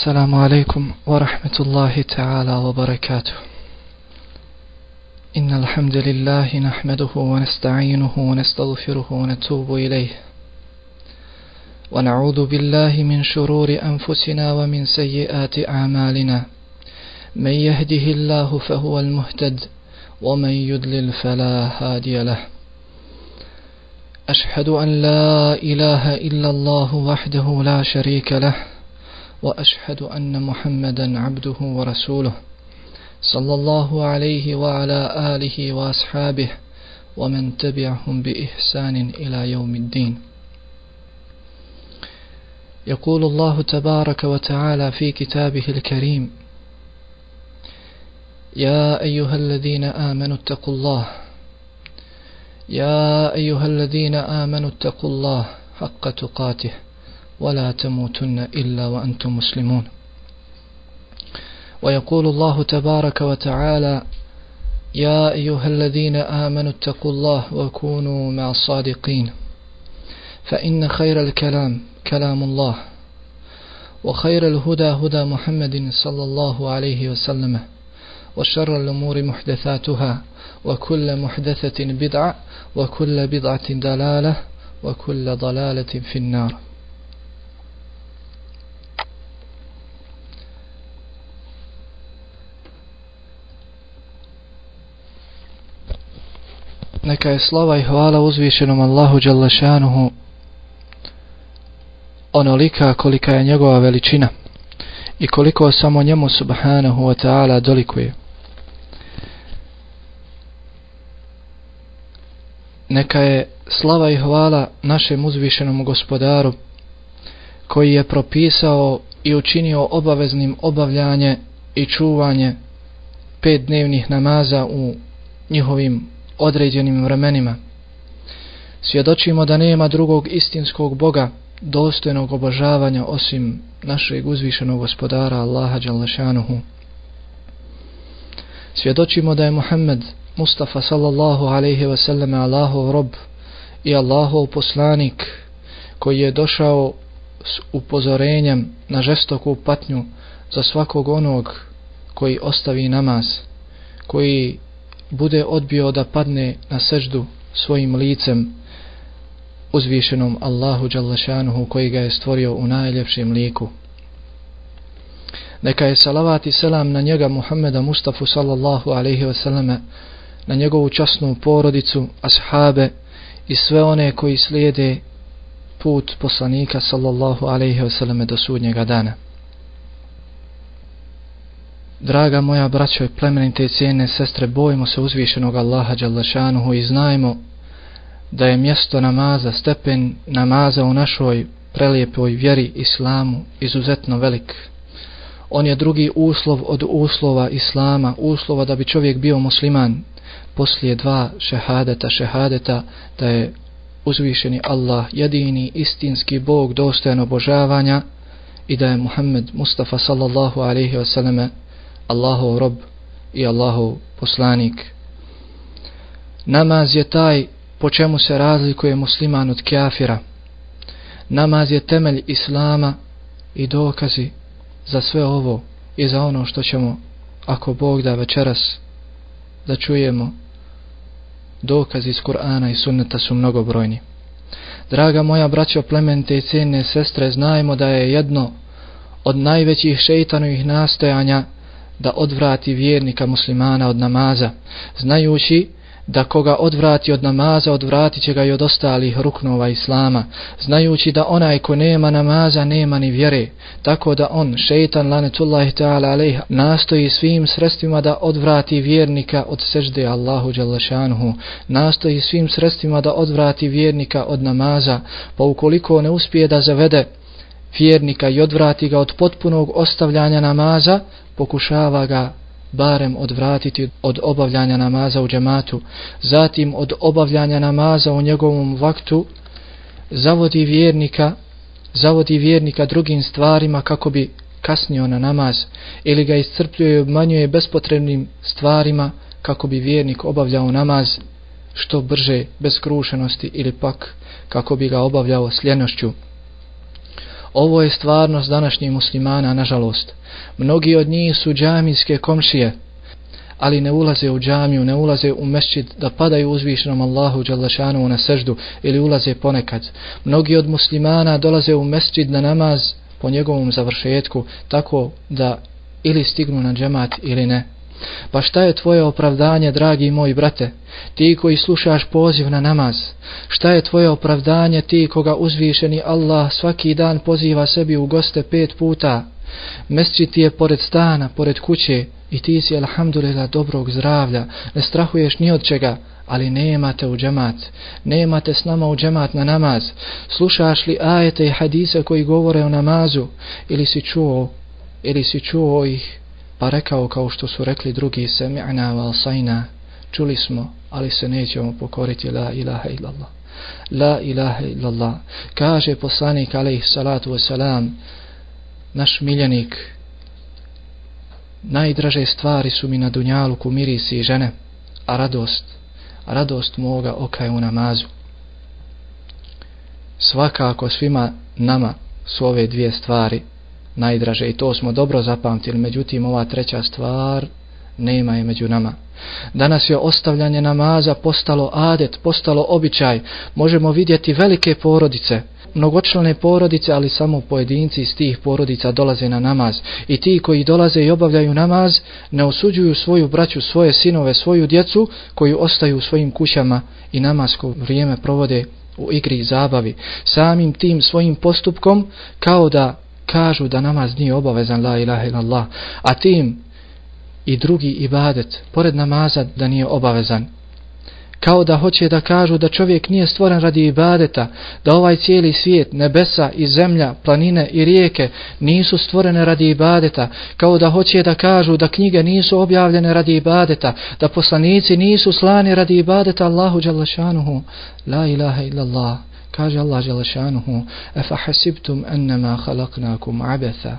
السلام عليكم ورحمة الله تعالى وبركاته. إن الحمد لله نحمده ونستعينه ونستغفره ونتوب إليه. ونعوذ بالله من شرور أنفسنا ومن سيئات أعمالنا. من يهده الله فهو المهتد ومن يدلل فلا هادي له. أشهد أن لا إله إلا الله وحده لا شريك له. وأشهد أن محمدا عبده ورسوله صلى الله عليه وعلى آله وأصحابه ومن تبعهم بإحسان إلى يوم الدين. يقول الله تبارك وتعالى في كتابه الكريم يا أيها الذين آمنوا اتقوا الله. يا أيها الذين آمنوا اتقوا الله حق تقاته. ولا تموتن إلا وأنتم مسلمون. ويقول الله تبارك وتعالى يا أيها الذين آمنوا اتقوا الله وكونوا مع الصادقين. فإن خير الكلام كلام الله وخير الهدى هدى محمد صلى الله عليه وسلم وشر الأمور محدثاتها وكل محدثة بدعة وكل بدعة دلالة وكل ضلالة في النار. Neka je slava i hvala uzvišenom Allahu Đalešanuhu onolika kolika je njegova veličina i koliko samo njemu subhanahu wa ta'ala dolikuje. Neka je slava i hvala našem uzvišenom gospodaru koji je propisao i učinio obaveznim obavljanje i čuvanje pet dnevnih namaza u njihovim određenim vremenima. Svjedočimo da nema drugog istinskog Boga dostojnog obožavanja osim našeg uzvišenog gospodara Allaha Đalešanuhu. Svjedočimo da je Muhammed Mustafa sallallahu alaihi ve selleme Allahov rob i Allahov poslanik koji je došao s upozorenjem na žestoku patnju za svakog onog koji ostavi namaz, koji bude odbio da padne na seždu svojim licem uzvišenom Allahu Đalešanuhu koji ga je stvorio u najljepšem liku. Neka je salavat i selam na njega Muhammeda Mustafa sallallahu alaihi wa sallame, na njegovu časnu porodicu, ashabe i sve one koji slijede put poslanika sallallahu alaihi wa sallame do sudnjega dana. Draga moja braćo i plemenite i cijene sestre, bojimo se uzvišenog Allaha Đalešanuhu i znajmo da je mjesto namaza, stepen namaza u našoj prelijepoj vjeri islamu izuzetno velik. On je drugi uslov od uslova islama, uslova da bi čovjek bio musliman poslije dva šehadeta, šehadeta da je uzvišeni Allah jedini istinski Bog dostojan obožavanja i da je Muhammed Mustafa sallallahu alaihi wasallam Allahov rob i Allahov poslanik. Namaz je taj po čemu se razlikuje musliman od kjafira. Namaz je temelj islama i dokazi za sve ovo i za ono što ćemo, ako Bog da večeras, da čujemo. Dokazi iz Kur'ana i sunneta su mnogobrojni. Draga moja braćo plemente i cijene sestre, znajmo da je jedno od najvećih šeitanovih nastojanja da odvrati vjernika muslimana od namaza, znajući da koga odvrati od namaza, odvrati će ga i od ostalih ruknova islama, znajući da onaj ko nema namaza, nema ni vjere, tako da on, šeitan, lanetullahi ta'ala alejha, nastoji svim sredstvima da odvrati vjernika od sežde Allahu Đalešanuhu, nastoji svim sredstvima da odvrati vjernika od namaza, pa ukoliko ne uspije da zavede vjernika i odvrati ga od potpunog ostavljanja namaza, pokušava ga barem odvratiti od obavljanja namaza u džematu, zatim od obavljanja namaza u njegovom vaktu, zavodi vjernika, zavodi vjernika drugim stvarima kako bi kasnio na namaz, ili ga iscrpljuje i obmanjuje bespotrebnim stvarima kako bi vjernik obavljao namaz što brže, bez krušenosti ili pak kako bi ga obavljao s ljenošću. Ovo je stvarnost današnjih muslimana, nažalost. Mnogi od njih su džamijske komšije, ali ne ulaze u džamiju, ne ulaze u mešćid da padaju uzvišenom Allahu Đalašanu na seždu ili ulaze ponekad. Mnogi od muslimana dolaze u mešćid na namaz po njegovom završetku tako da ili stignu na džemat ili ne. Pa šta je tvoje opravdanje, dragi moj brate, ti koji slušaš poziv na namaz? Šta je tvoje opravdanje, ti koga uzvišeni Allah svaki dan poziva sebi u goste pet puta? Mesčit ti je pored stana, pored kuće i ti si, alhamdulillah, dobrog zdravlja, ne strahuješ ni od čega, ali nemate u džemat, nemate s nama u džemat na namaz. Slušaš li ajete i hadise koji govore o namazu ili si čuo, ili si čuo ih pa rekao kao što su rekli drugi sami'na wa asajna čuli smo ali se nećemo pokoriti la ilaha illallah. La ilaha illallah. Kaže poslanik alaih salatu wasalam naš miljenik najdraže stvari su mi na dunjalu ku mirisi i žene a radost a radost moga oka je u namazu. Svakako svima nama su ove dvije stvari najdraže i to smo dobro zapamtili, međutim ova treća stvar nema je među nama. Danas je ostavljanje namaza postalo adet, postalo običaj. Možemo vidjeti velike porodice, mnogočlane porodice, ali samo pojedinci iz tih porodica dolaze na namaz. I ti koji dolaze i obavljaju namaz, ne osuđuju svoju braću, svoje sinove, svoju djecu, koji ostaju u svojim kućama i namasko vrijeme provode u igri i zabavi. Samim tim svojim postupkom, kao da kažu da namaz nije obavezan la ilaha illallah, a tim i drugi ibadet, pored namaza da nije obavezan. Kao da hoće da kažu da čovjek nije stvoren radi ibadeta, da ovaj cijeli svijet, nebesa i zemlja, planine i rijeke nisu stvorene radi ibadeta, kao da hoće da kažu da knjige nisu objavljene radi ibadeta, da poslanici nisu slani radi ibadeta Allahu Đalašanuhu, la ilaha illallah. Kaže Allah Đelešanuhu, Efa hasibtum ennama halaknakum abetha.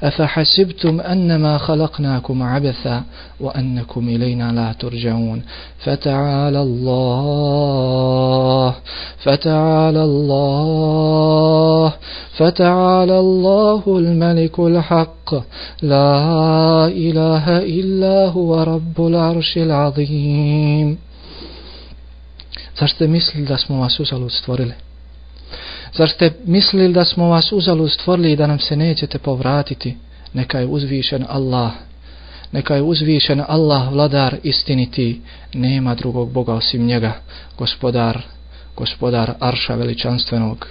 Efa hasibtum ennama halaknakum abetha, wa ennekum ilajna la turđaun. Fata'ala Allah, fata'ala Allah, فتعالى الله الملك الحق لا إله إلا هو رب العرش العظيم Zar ste mislili da smo vas uzalud stvorili? Zar ste mislili da smo vas uzalud stvorili i da nam se nećete povratiti? Neka je uzvišen Allah. Neka je uzvišen Allah, vladar istiniti. Nema drugog Boga osim njega. Gospodar, gospodar Arša veličanstvenog.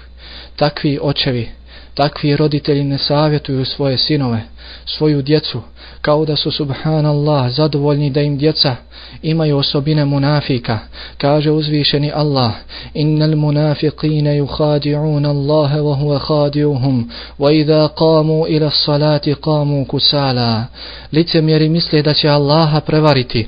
Takvi očevi, takvi roditelji ne savjetuju svoje sinove, svoju djecu, kao da su subhanallah zadovoljni da im djeca imaju osobine munafika. Kaže uzvišeni Allah, innal munafiqina yukhadi'un Allah wa huwa khadi'uhum, wa idha qamu ila salati qamu kusala. Licemjeri misle da će Allaha prevariti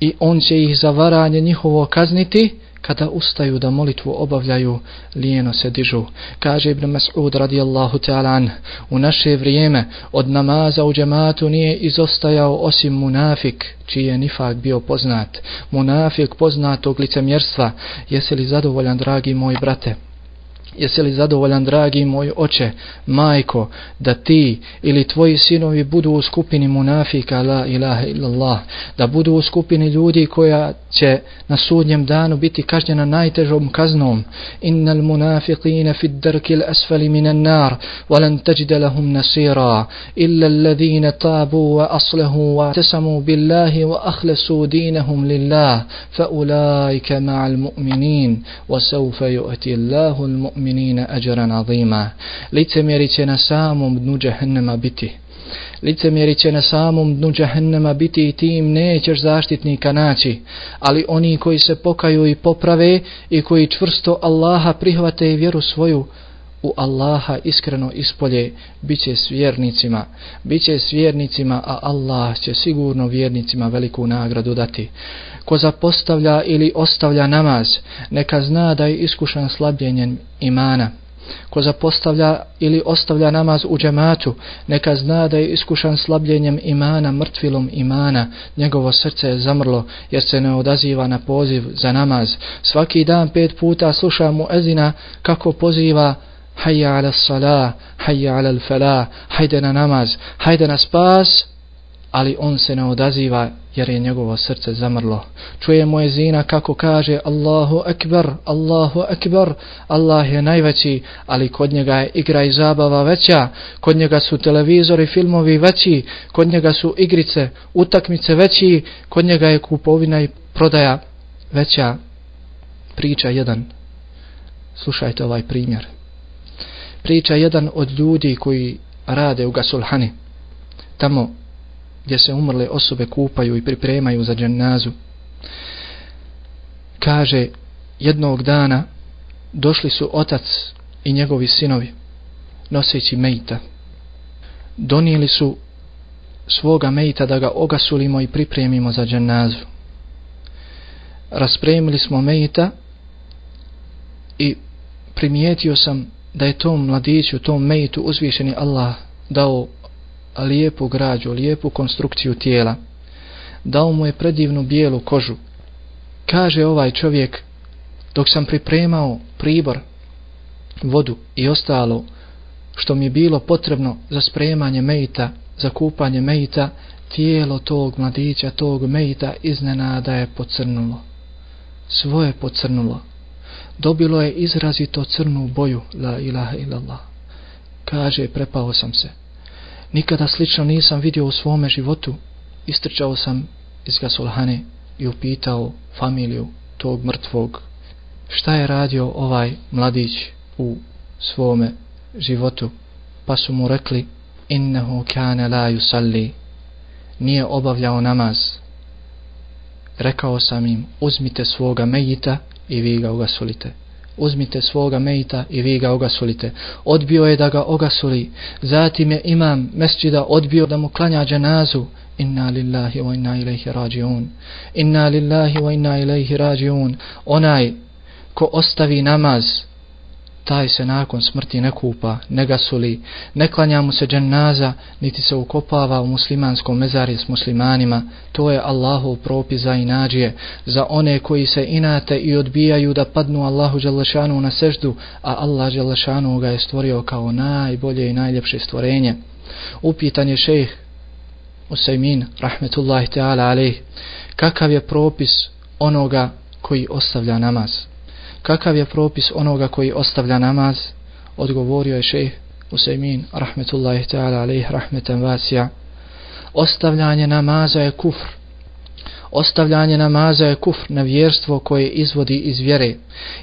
i on će ih za varanje njihovo kazniti, kada ustaju da molitvu obavljaju, lijeno se dižu. Kaže Ibn Mas'ud radijallahu ta'ala u naše vrijeme od namaza u džematu nije izostajao osim munafik, čiji je nifak bio poznat. Munafik poznatog licemjerstva. Jesi li zadovoljan, dragi moj brate? Jesi li zadovoljan, dragi moj oče, majko, da ti ili tvoji sinovi budu u skupini munafika, la ilaha illallah, da budu u skupini ljudi koja će na sudnjem danu biti kažnjena najtežom kaznom. Innal munafiqina fi darki al-asfali minan nar, walan tajida lahum nasira, illa alladhina tabu wa aslahu wa tasamu billahi wa akhlasu dinahum lillah, fa ulaika ma'al mu'minin, wa sawfa yu'ati Allahu al-mu'minin mu'minina ajran azima. Licemjeri će na samom dnu džahennema biti. Licemjeri će na samom dnu džahennema biti i tim nećeš zaštitnika naći. Ali oni koji se pokaju i poprave i koji čvrsto Allaha prihvate i vjeru svoju u Allaha iskreno ispolje, bit će s vjernicima. Bit će s vjernicima, a Allah će sigurno vjernicima veliku nagradu dati. Ko zapostavlja ili ostavlja namaz, neka zna da je iskušan slabljenjem imana. Ko zapostavlja ili ostavlja namaz u džematu, neka zna da je iskušan slabljenjem imana, mrtvilom imana. Njegovo srce je zamrlo jer se ne odaziva na poziv za namaz. Svaki dan pet puta sluša mu ezina kako poziva hayya ala salah, hayya ala falah, hajde na namaz, hajde na spas, ali on se ne odaziva jer je njegovo srce zamrlo. Čuje moje zina kako kaže Allahu akbar, Allahu akbar, Allah je najveći, ali kod njega je igra i zabava veća, kod njega su televizori, filmovi veći, kod njega su igrice, utakmice veći, kod njega je kupovina i prodaja veća. Priča jedan. Slušajte ovaj primjer. Priča jedan od ljudi koji rade u Gasulhani. Tamo gdje se umrle osobe kupaju i pripremaju za dženazu. Kaže, jednog dana došli su otac i njegovi sinovi, noseći mejta. Donijeli su svoga mejta da ga ogasulimo i pripremimo za dženazu. Raspremili smo mejta i primijetio sam da je tom mladiću, tom mejtu uzvišeni Allah dao lijepu građu, lijepu konstrukciju tijela. Dao mu je predivnu bijelu kožu. Kaže ovaj čovjek, dok sam pripremao pribor, vodu i ostalo, što mi je bilo potrebno za spremanje mejta, za kupanje mejta, tijelo tog mladića, tog mejta iznenada je pocrnulo. Svoje pocrnulo. Dobilo je izrazito crnu boju, la ilaha illallah. Kaže, prepao sam se. Nikada slično nisam vidio u svome životu. Istrčao sam iz gasolhane i upitao familiju tog mrtvog šta je radio ovaj mladić u svome životu. Pa su mu rekli innehu kane la yusalli nije obavljao namaz. Rekao sam im uzmite svoga mejita i vi ga ugasulite uzmite svoga mejta i vi ga ogasulite. Odbio je da ga ogasuli. Zatim je imam mesđida odbio da mu klanja dženazu. Inna lillahi wa inna ilaihi rađiun. Inna lillahi wa inna ilaihi rađiun. Onaj ko ostavi namaz, taj se nakon smrti ne kupa, ne gasuli, ne klanja mu se džennaza, niti se ukopava u muslimanskom mezari s muslimanima. To je Allahov propis za inađije, za one koji se inate i odbijaju da padnu Allahu Đalešanu na seždu, a Allah Đalešanu ga je stvorio kao najbolje i najljepše stvorenje. Upitan je šejh Usaymin, rahmetullahi teala alejh, kakav je propis onoga koji ostavlja namaz? Kakav je propis onoga koji ostavlja namaz? Odgovorio je šejh Usaymin rahmetullahi ta'ala alaih rahmetan vasija. Ostavljanje namaza je kufr. Ostavljanje namaza je kufr, nevjerstvo koje izvodi iz vjere.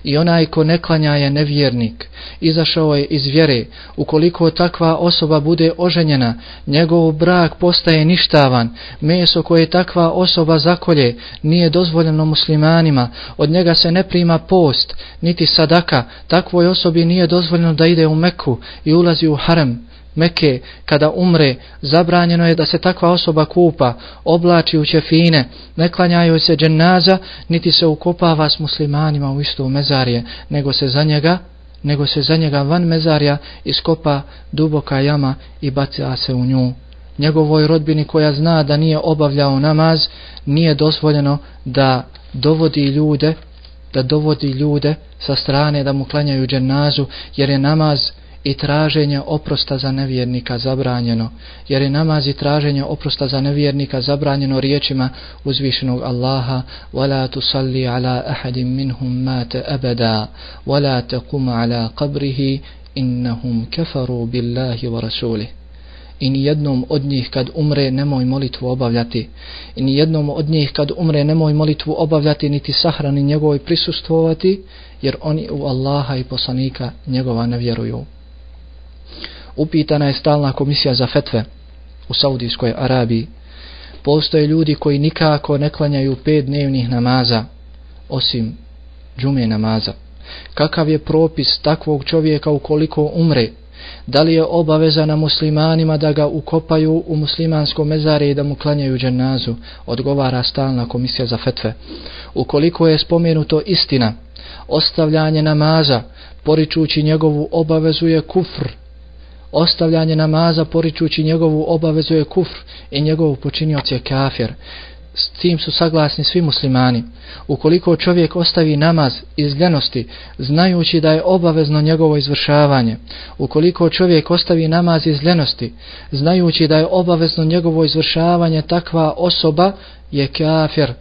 I onaj ko ne klanja je nevjernik. Izašao je iz vjere. Ukoliko takva osoba bude oženjena, njegov brak postaje ništavan. Meso koje takva osoba zakolje nije dozvoljeno muslimanima. Od njega se ne prima post, niti sadaka. Takvoj osobi nije dozvoljeno da ide u Meku i ulazi u harem. Mekke, kada umre, zabranjeno je da se takva osoba kupa, oblači u ćefine, ne klanjaju se dženaza, niti se ukopava s muslimanima u istu mezarje, nego se za njega, nego se za njega van mezarja iskopa duboka jama i baca se u nju. Njegovoj rodbini koja zna da nije obavljao namaz, nije dozvoljeno da dovodi ljude, da dovodi ljude sa strane da mu klanjaju dženazu, jer je namaz i traženje oprosta za nevjernika zabranjeno, jer je namaz i traženje oprosta za nevjernika zabranjeno riječima uzvišenog Allaha وَلَا تُصَلِّ عَلَىٰ أَحَدٍ مِّنْهُمْ مَاتَ أَبَدًا وَلَا تَقُمْ عَلَىٰ قَبْرِهِ إِنَّهُمْ كَفَرُوا بِاللَّهِ وَرَسُولِهِ I ni jednom od njih kad umre nemoj molitvu obavljati. I ni jednom od njih kad umre nemoj molitvu obavljati niti sahrani njegovoj prisustvovati, jer oni u Allaha i poslanika njegova ne vjeruju upitana je stalna komisija za fetve u Saudijskoj Arabiji. Postoje ljudi koji nikako ne klanjaju pet dnevnih namaza, osim džume namaza. Kakav je propis takvog čovjeka ukoliko umre? Da li je obaveza na muslimanima da ga ukopaju u muslimansko mezare i da mu klanjaju dženazu? Odgovara stalna komisija za fetve. Ukoliko je spomenuto istina, ostavljanje namaza, poričući njegovu obavezu je kufr, ostavljanje namaza poričući njegovu obavezu je kufr i njegov počinioc je kafir. s tim su saglasni svi muslimani. Ukoliko čovjek ostavi namaz iz ljenosti, znajući da je obavezno njegovo izvršavanje, ukoliko čovjek ostavi namaz iz ljenosti, znajući da je obavezno njegovo izvršavanje, takva osoba je kafir.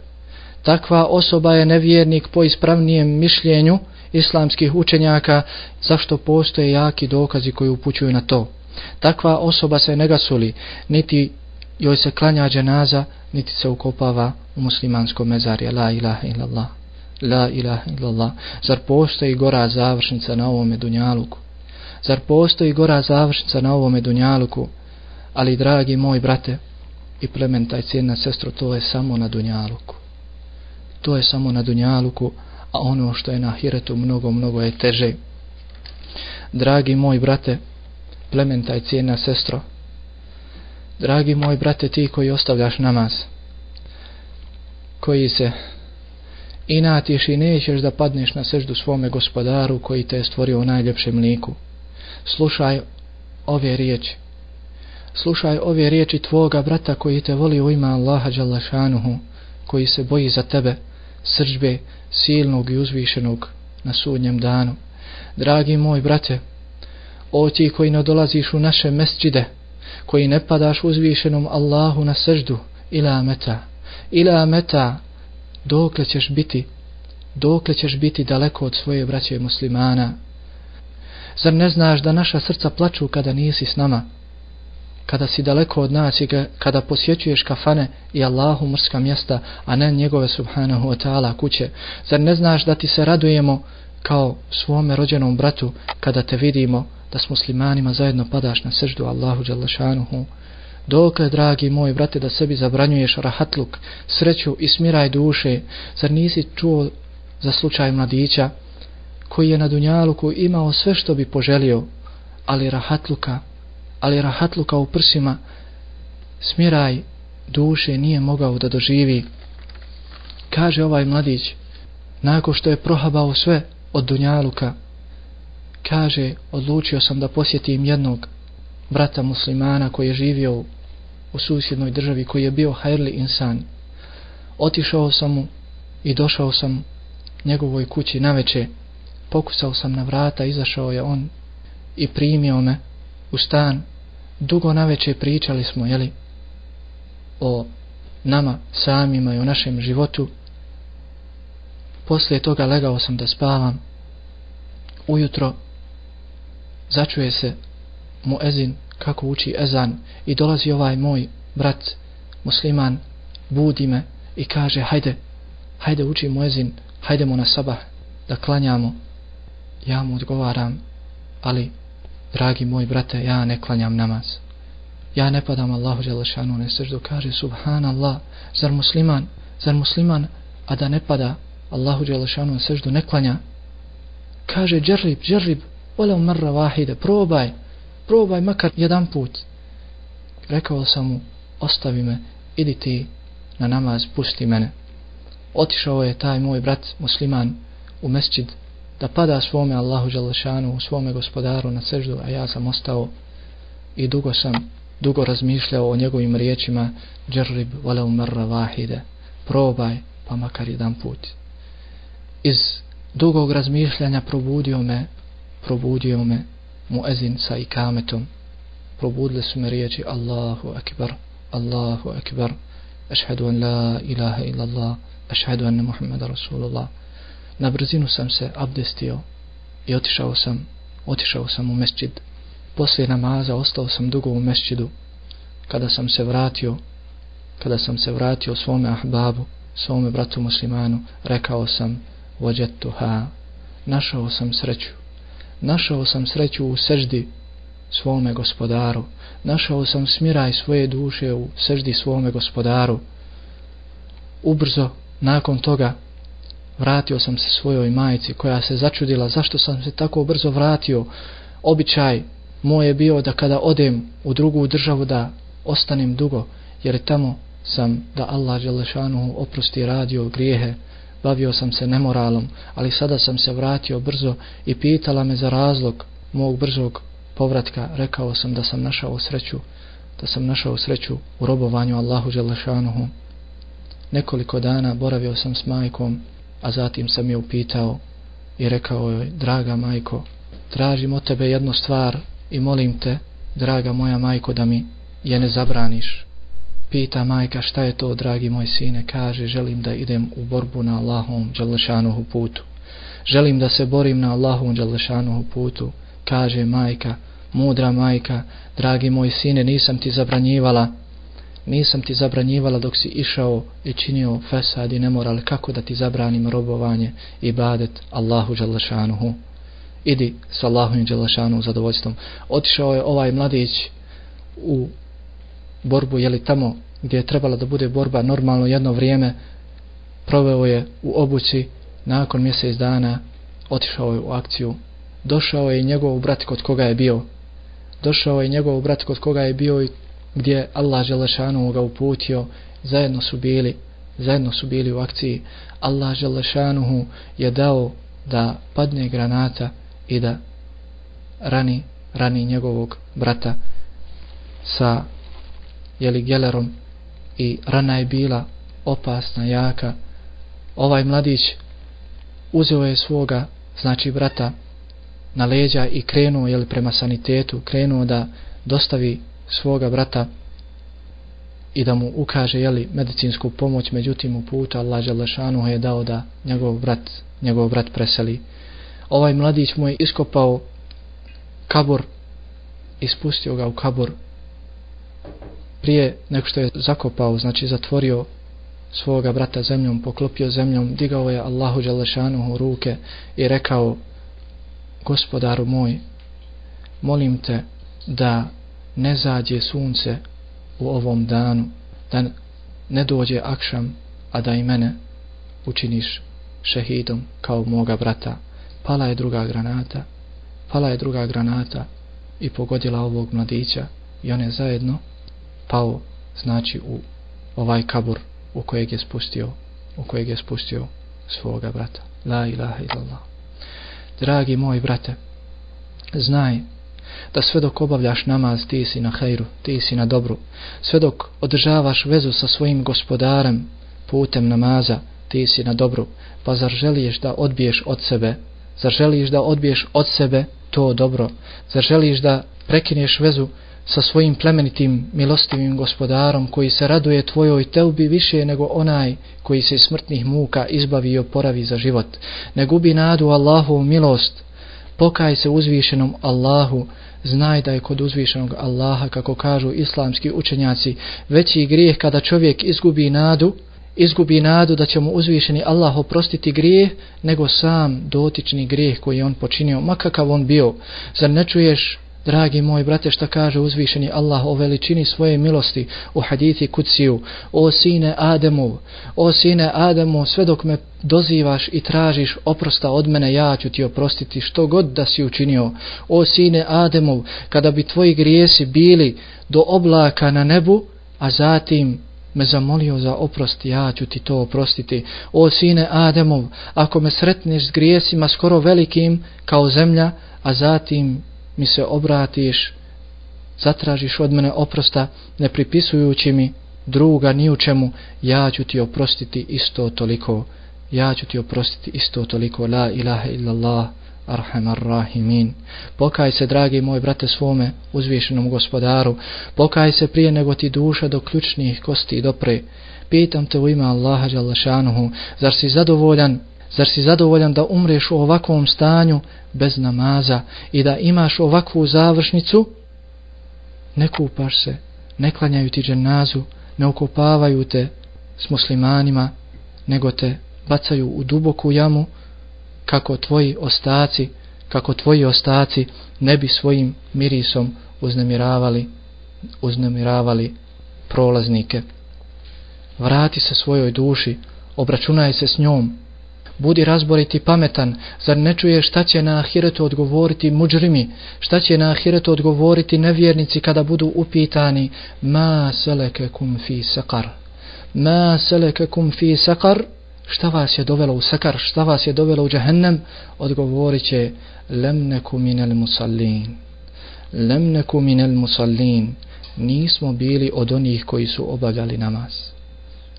Takva osoba je nevjernik po ispravnijem mišljenju islamskih učenjaka, zašto postoje jaki dokazi koji upućuju na to. Takva osoba se ne gasuli, niti joj se klanja dženaza, niti se ukopava u muslimanskom mezarje. La ilaha illallah. La ilaha illallah. Zar postoji gora završnica na ovome dunjaluku? Zar postoji gora završnica na ovome dunjaluku? Ali, dragi moj brate i plementaj cijena sestro, to je samo na dunjaluku. To je samo na dunjaluku, a ono što je na hiretu mnogo, mnogo je teže. Dragi moj brate, plementa i cijena sestro, dragi moj brate, ti koji ostavljaš namaz, koji se inatiš i nećeš da padneš na seždu svome gospodaru koji te je stvorio u najljepšem liku, slušaj ove riječi. Slušaj ove riječi tvoga brata koji te voli u ima Allaha Đalašanuhu, koji se boji za tebe, srđbe silnog i uzvišenog na sudnjem danu. Dragi moj brate, o ti koji ne dolaziš u naše mesđide, koji ne padaš uzvišenom Allahu na srždu, ila meta, ila meta, dokle ćeš biti, dokle ćeš biti daleko od svoje braće muslimana. Zar ne znaš da naša srca plaču kada nisi s nama, kada si daleko od nas i kada posjećuješ kafane i Allahu mrska mjesta, a ne njegove subhanahu wa ta'ala kuće, zar ne znaš da ti se radujemo kao svome rođenom bratu kada te vidimo da s muslimanima zajedno padaš na srždu Allahu Đalašanuhu. Dokle, dragi moj brate, da sebi zabranjuješ rahatluk, sreću i smiraj duše, zar nisi čuo za slučaj mladića koji je na Dunjaluku imao sve što bi poželio, ali rahatluka, ali rahatluka u prsima, smiraj duše nije mogao da doživi. Kaže ovaj mladić, nakon što je prohabao sve od Dunjaluka, kaže, odlučio sam da posjetim jednog brata muslimana koji je živio u susjednoj državi, koji je bio hajrli insan. Otišao sam mu i došao sam njegovoj kući na veče, pokusao sam na vrata, izašao je on i primio me u stan. Dugo na večer pričali smo, jeli, o nama samima i o našem životu. Poslije toga legao sam da spavam. Ujutro začuje se muezin kako uči ezan i dolazi ovaj moj brat musliman budi me i kaže hajde hajde uči muezin, hajdemo na sabah da klanjamo ja mu odgovaram ali dragi moj brate ja ne klanjam namaz ja ne padam Allahu Đelešanu ne srždu, kaže subhanallah zar musliman zar musliman a da ne pada Allahu Đelešanu ne srždu, ne klanja kaže džerrib džerrib Ola umrra vahide, probaj, probaj makar jedan put. Rekao sam mu, ostavi me, idi ti na namaz, pusti mene. Otišao je taj moj brat musliman u mesčid da pada svome Allahu Đalešanu, svome gospodaru na seždu, a ja sam ostao i dugo sam, dugo razmišljao o njegovim riječima, džerrib, vale umrra vahide, probaj, pa makar jedan put. Iz dugog razmišljanja probudio me probudio me muezin sa ikametom probudile su me riječi Allahu akbar Allahu akbar ašhedu an la ilaha illallah, ašhedu anna Muhammeda Rasulullah na brzinu sam se abdestio i otišao sam otišao sam u mesčid. Poslije namaza ostao sam dugo u mesčidu. Kada sam se vratio kada sam se vratio svome ahbabu svome bratu muslimanu rekao sam vođetuha našao sam sreću. Našao sam sreću u seždi svome gospodaru, našao sam smiraj svoje duše u seždi svome gospodaru. Ubrzo, nakon toga, vratio sam se svojoj majici koja se začudila zašto sam se tako brzo vratio. Običaj moj je bio da kada odem u drugu državu da ostanem dugo, jer tamo sam da Allah Đelešanu oprosti radio grijehe bavio sam se nemoralom, ali sada sam se vratio brzo i pitala me za razlog mog brzog povratka. Rekao sam da sam našao sreću, da sam našao sreću u robovanju Allahu Đelešanuhu. nekoliko dana boravio sam s majkom, a zatim sam je upitao i rekao joj, draga majko, tražim od tebe jednu stvar i molim te, draga moja majko, da mi je ne zabraniš. Pita majka šta je to, dragi moj sine, kaže, želim da idem u borbu na Allahom Đalešanuhu putu. Želim da se borim na Allahom Đalešanuhu putu, kaže majka, mudra majka, dragi moj sine, nisam ti zabranjivala, nisam ti zabranjivala dok si išao i činio fesad i nemoral, kako da ti zabranim robovanje i badet Allahu Đalešanuhu. Idi s Allahom Đalešanuhu zadovoljstvom. Otišao je ovaj mladić u borbu, je li tamo gdje je trebala da bude borba normalno jedno vrijeme, proveo je u obuci, nakon mjesec dana otišao je u akciju. Došao je njegov brat kod koga je bio. Došao je njegov brat kod koga je bio i gdje Allah Želešanu ga uputio, zajedno su bili, zajedno su bili u akciji. Allah Želešanuhu je dao da padne granata i da rani, rani njegovog brata sa jeli gelerom i rana je bila opasna, jaka. Ovaj mladić uzeo je svoga, znači brata, na leđa i krenuo jeli, prema sanitetu, krenuo da dostavi svoga brata i da mu ukaže jeli, medicinsku pomoć, međutim u puta Allah Đalešanu je dao da njegov brat, njegov brat preseli. Ovaj mladić mu je iskopao kabor, ispustio ga u kabor prije nego što je zakopao, znači zatvorio svoga brata zemljom, poklopio zemljom, digao je Allahu Đalešanu u ruke i rekao gospodaru moj, molim te da ne zađe sunce u ovom danu, da ne dođe akšam, a da i mene učiniš šehidom kao moga brata. Pala je druga granata, pala je druga granata i pogodila ovog mladića i on je zajedno pao znači u ovaj kabur u kojeg je spustio u kojeg je spustio svoga brata la ilaha illallah dragi moj brate znaj da sve dok obavljaš namaz ti si na hajru, ti si na dobru. Sve dok održavaš vezu sa svojim gospodarem putem namaza ti si na dobru. Pa zar želiš da odbiješ od sebe? Zar želiš da odbiješ od sebe to dobro? Zar želiš da prekineš vezu sa svojim plemenitim milostivim gospodarom koji se raduje tvojoj teubi više nego onaj koji se smrtnih muka izbavi i oporavi za život. Ne gubi nadu Allahovu milost, pokaj se uzvišenom Allahu, znaj da je kod uzvišenog Allaha, kako kažu islamski učenjaci, veći grijeh kada čovjek izgubi nadu, izgubi nadu da će mu uzvišeni Allah oprostiti grijeh, nego sam dotični grijeh koji on počinio, makakav on bio. Zar ne čuješ Dragi moj brate, šta kaže uzvišeni Allah o veličini svoje milosti u hadithi kuciju, o sine Ademu, o sine Ademu, sve dok me dozivaš i tražiš oprosta od mene, ja ću ti oprostiti što god da si učinio. O sine Ademu, kada bi tvoji grijesi bili do oblaka na nebu, a zatim me zamolio za oprost, ja ću ti to oprostiti. O sine Ademov, ako me sretneš s grijesima skoro velikim kao zemlja, a zatim mi se obratiš, zatražiš od mene oprosta, ne pripisujući mi druga ni u čemu, ja ću ti oprostiti isto toliko. Ja ću ti oprostiti isto toliko. La ilaha illallah, arhamar rahimin. Pokaj se, dragi moj brate, svome uzvišenom gospodaru. Pokaj se prije nego ti duša do ključnih kosti dopre. Pitam te u ime Allaha Đalašanuhu, zar si zadovoljan Zar si zadovoljan da umreš u ovakvom stanju bez namaza i da imaš ovakvu završnicu? Ne kupaš se, ne klanjaju ti dženazu, ne okupavaju te s muslimanima, nego te bacaju u duboku jamu kako tvoji ostaci, kako tvoji ostaci ne bi svojim mirisom uznemiravali, uznemiravali prolaznike. Vrati se svojoj duši, obračunaj se s njom, Budi razboriti pametan, zar ne čuješ šta će na ahiretu odgovoriti muđrimi, šta će na ahiretu odgovoriti nevjernici kada budu upitani? Ma seleke kum fi sakar, ma seleke kum fi sakar, šta vas je dovelo u sakar, šta vas je dovelo u džahennem, odgovorit će lem neku minel musallin, lem neku minel musallin, nismo bili od onih koji su obavljali namaz.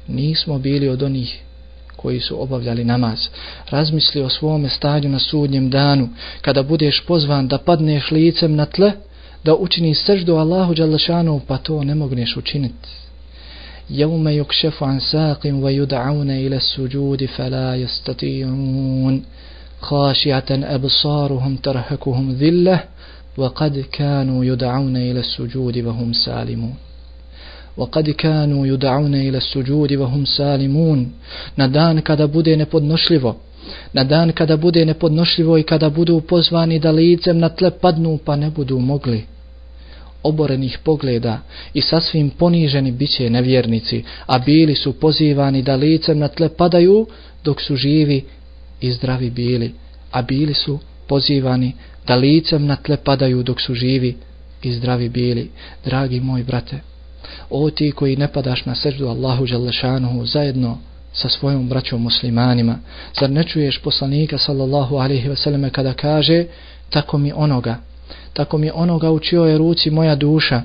Nismo bili od onih koji su obavljali namaz. Razmisli o svome stanju na sudnjem danu, kada budeš pozvan da padneš licem na tle, da učini seždu Allahu Đalešanu, pa to ne mogneš učiniti. يوم يكشف عن ساق ويدعون إلى السجود فلا يستطيعون خاشعة أبصارهم ترهكهم ذلة وقد كانوا يدعون إلى السجود وهم سالمون وقد كانوا يدعون إلى السجود وهم سالمون na dan kada bude nepodnošljivo na dan kada bude nepodnošljivo i kada budu pozvani da licem na tle padnu pa ne budu mogli oborenih pogleda i sasvim poniženi biće nevjernici, a bili su pozivani da licem na tle padaju dok su živi i zdravi bili, a bili su pozivani da licem na tle padaju dok su živi i zdravi bili. Dragi moj brate, o ti koji ne padaš na seždu Allahu Đalešanuhu zajedno sa svojom braćom muslimanima, zar ne čuješ poslanika sallallahu alaihi wasallam kada kaže tako mi onoga tako mi onoga u je ruci moja duša,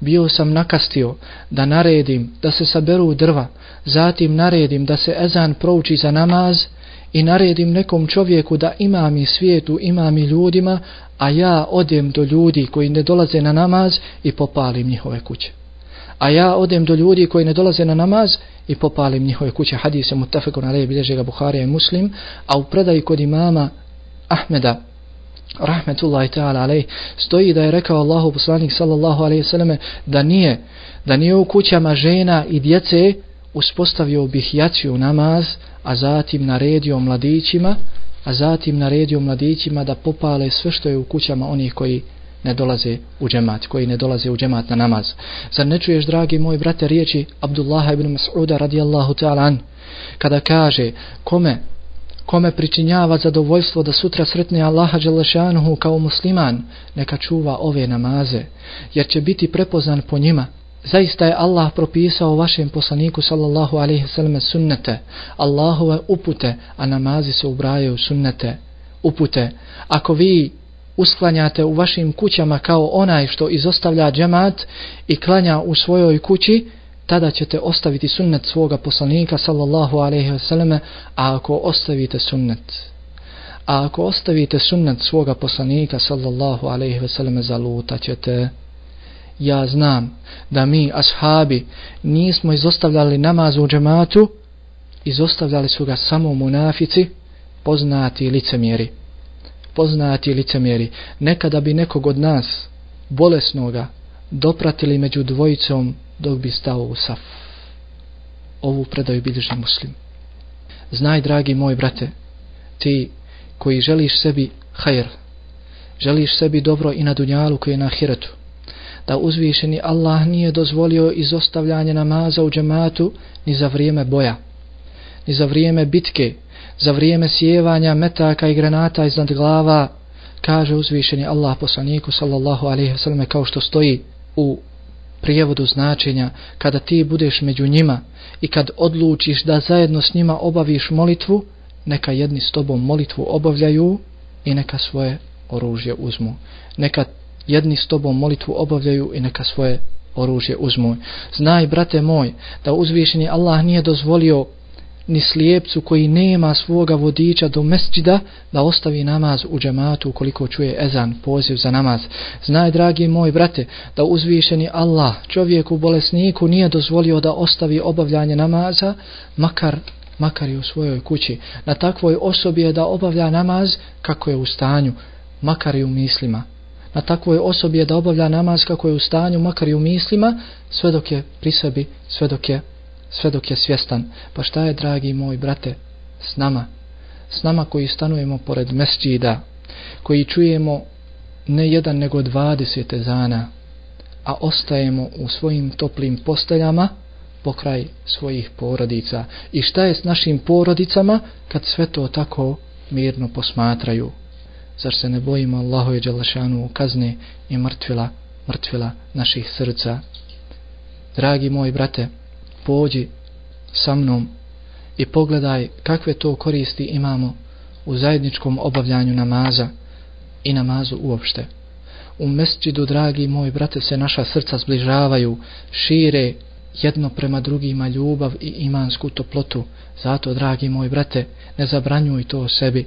bio sam nakastio da naredim da se saberu drva, zatim naredim da se ezan prouči za namaz i naredim nekom čovjeku da ima mi svijetu, ima mi ljudima, a ja odem do ljudi koji ne dolaze na namaz i popalim njihove kuće. A ja odem do ljudi koji ne dolaze na namaz i popalim njihove kuće. Hadis je na leje bilježe ga Buharija i Muslim, a u predaji kod imama Ahmeda rahmetullahi ta'ala alej stoji da je rekao Allahu poslanik sallallahu alejhi ve selleme da nije da nije u kućama žena i djece uspostavio bih jaciju namaz a zatim naredio mladićima a zatim naredio mladićima da popale sve što je u kućama onih koji ne dolaze u džemat, koji ne dolaze u džemat na namaz. Zar ne čuješ, dragi moj brate, riječi Abdullah ibn Mas'uda radijallahu ta'ala an, kada kaže, kome kome pričinjava zadovoljstvo da sutra sretne Allaha Đelešanuhu kao musliman, neka čuva ove namaze, jer će biti prepoznan po njima. Zaista je Allah propisao vašem poslaniku sallallahu alaihi sallam sunnete, Allahove upute, a namazi se ubrajaju sunnete, upute. Ako vi usklanjate u vašim kućama kao onaj što izostavlja džemat i klanja u svojoj kući, tada ćete ostaviti sunnet svoga poslanika sallallahu alaihi wasallam a ako ostavite sunnet a ako ostavite sunnet svoga poslanika sallallahu alaihi wasallam zaluta ćete. Ja znam da mi ashabi nismo izostavljali namaz u džematu izostavljali su ga samo munafici poznati licemjeri poznati licemjeri nekada bi nekog od nas bolesnoga dopratili među dvojicom dok bi stao u saf. Ovu predaju bilježi muslim. Znaj, dragi moj brate, ti koji želiš sebi hajr, želiš sebi dobro i na dunjalu koji je na hiretu, da uzvišeni Allah nije dozvolio izostavljanje namaza u džematu ni za vrijeme boja, ni za vrijeme bitke, za vrijeme sjevanja metaka i granata iznad glava, kaže uzvišeni Allah poslaniku sallallahu alaihi wasallam kao što stoji u prijevodu značenja kada ti budeš među njima i kad odlučiš da zajedno s njima obaviš molitvu, neka jedni s tobom molitvu obavljaju i neka svoje oružje uzmu. Neka jedni s tobom molitvu obavljaju i neka svoje oružje uzmu. Znaj, brate moj, da uzvišeni Allah nije dozvolio ni slijepcu koji nema svoga vodiča do mesđida da ostavi namaz u džematu ukoliko čuje ezan, poziv za namaz. Znaj, dragi moj brate, da uzvišeni Allah čovjeku bolesniku nije dozvolio da ostavi obavljanje namaza, makar, makar i u svojoj kući. Na takvoj osobi je da obavlja namaz kako je u stanju, makar i u mislima. Na takvoj osobi je da obavlja namaz kako je u stanju, makar i u mislima, sve dok je pri sebi, sve dok je sve dok je svjestan. Pa šta je, dragi moj brate, s nama? S nama koji stanujemo pored mesđida, koji čujemo ne jedan nego dvadeset zana, a ostajemo u svojim toplim posteljama pokraj svojih porodica. I šta je s našim porodicama kad sve to tako mirno posmatraju? Zar se ne bojimo Allahu je Đalašanu kazne i mrtvila, mrtvila naših srca? Dragi moj brate, pođi sa mnom i pogledaj kakve to koristi imamo u zajedničkom obavljanju namaza i namazu uopšte. U mesđidu, dragi moji brate, se naša srca zbližavaju, šire jedno prema drugima ljubav i imansku toplotu. Zato, dragi moj brate, ne zabranjuj to sebi.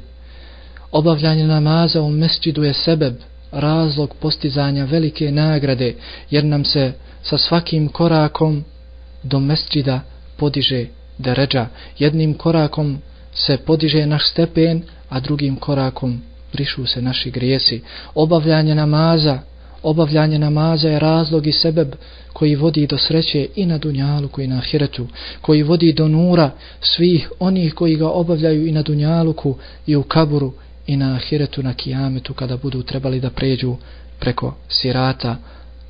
Obavljanje namaza u mesđidu je sebeb, razlog postizanja velike nagrade, jer nam se sa svakim korakom do mesđida podiže deređa. Jednim korakom se podiže naš stepen, a drugim korakom brišu se naši grijesi. Obavljanje namaza, obavljanje namaza je razlog i sebeb koji vodi do sreće i na dunjaluku i na ahiretu, koji vodi do nura svih onih koji ga obavljaju i na dunjaluku i u kaburu i na ahiretu na kijametu kada budu trebali da pređu preko sirata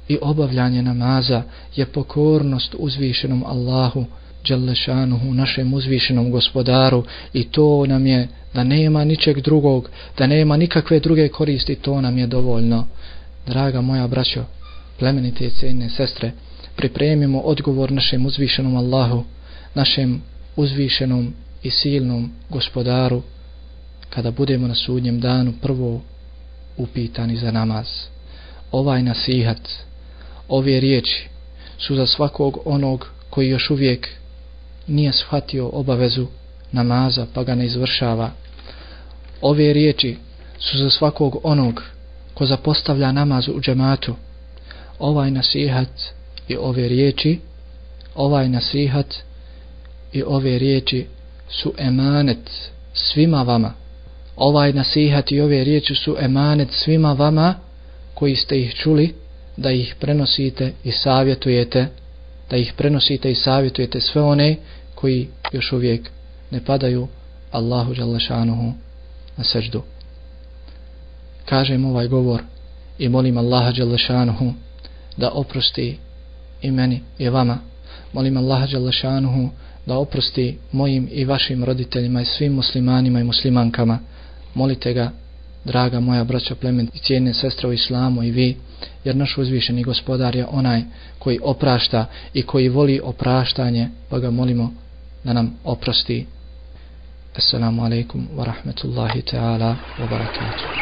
i obavljanje namaza je pokornost uzvišenom Allahu Đelešanuhu, našem uzvišenom gospodaru i to nam je da nema ničeg drugog, da nema nikakve druge koristi, to nam je dovoljno. Draga moja braćo, plemenite i cijene sestre, pripremimo odgovor našem uzvišenom Allahu, našem uzvišenom i silnom gospodaru, kada budemo na sudnjem danu prvo upitani za namaz. Ovaj nasihat, ove riječi su za svakog onog koji još uvijek nije shvatio obavezu namaza pa ga ne izvršava. Ove riječi su za svakog onog ko zapostavlja namaz u džematu. Ovaj nasihat i ove riječi, ovaj nasihat i ove riječi su emanet svima vama. Ovaj nasihat i ove riječi su emanet svima vama koji ste ih čuli da ih prenosite i savjetujete da ih prenosite i savjetujete sve one koji još uvijek ne padaju Allahu Đalešanuhu na seždu. Kažem ovaj govor i molim Allaha Đalešanuhu da oprosti i meni i vama. Molim Allaha Đalešanuhu da oprosti mojim i vašim roditeljima i svim muslimanima i muslimankama. Molite ga, draga moja braća plemen i cijene sestra u islamu i vi, jer naš uzvišeni gospodar je onaj koji oprašta i koji voli opraštanje, pa ga molimo da nam oprosti. Assalamu alaikum wa rahmetullahi ta'ala wa barakatuh.